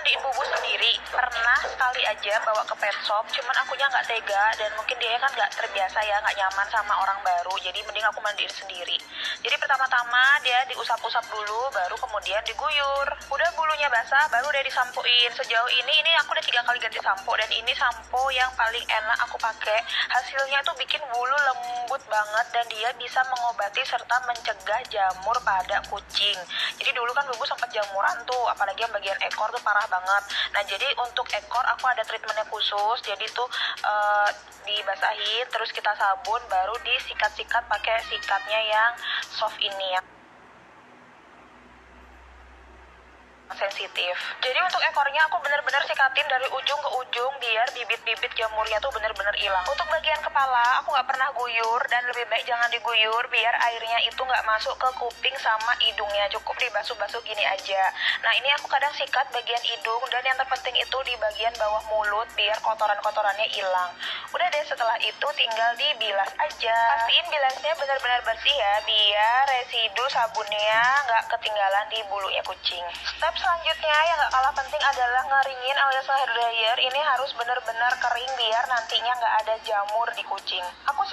mandiin bubu sendiri. Pernah sekali aja bawa ke pet shop cuman akunya nggak tega dan mungkin dia kan nggak terbiasa ya nggak nyaman sama orang baru jadi mending aku mandiin sendiri. Jadi pertama-tama dia diusap-usap dulu baru kemudian diguyur. Udah bulunya basah baru dia disampuin. Sejauh ini ini aku udah tiga kali ganti sampo dan ini sampo yang paling enak aku pakai. Hasilnya tuh bikin bulu lembut banget dan dia bisa mengobati serta mencegah jamur pada kucing. Jadi dulu kan bubu sempat jamuran tuh apalagi yang bagian ekor tuh parah banget. Nah jadi untuk ekor aku ada treatmentnya khusus. Jadi tuh uh, dibasahin terus kita sabun baru disikat-sikat pakai sikatnya yang soft ini ya sensitif. Jadi untuk ekornya aku bener-bener sikatin dari ujung ke ujung biar bibit-bibit jamurnya tuh bener-bener hilang. Untuk bagian kepala aku nggak pernah guyur dan lebih baik jangan diguyur biar airnya itu nggak masuk ke kuping sama hidungnya. Cukup dibasuh-basuh gini aja. Nah ini aku kadang sikat bagian hidung dan yang terpenting itu di bagian bawah mulut biar kotoran-kotorannya hilang. Udah deh setelah itu tinggal dibilas aja. Pastiin bilasnya benar-benar bersih ya biar residu sabunnya nggak ketinggalan di bulunya kucing. Step selanjutnya yang gak kalah penting adalah ngeringin alias hair dryer ini harus benar-benar kering biar nantinya nggak ada jamur di kucing. Aku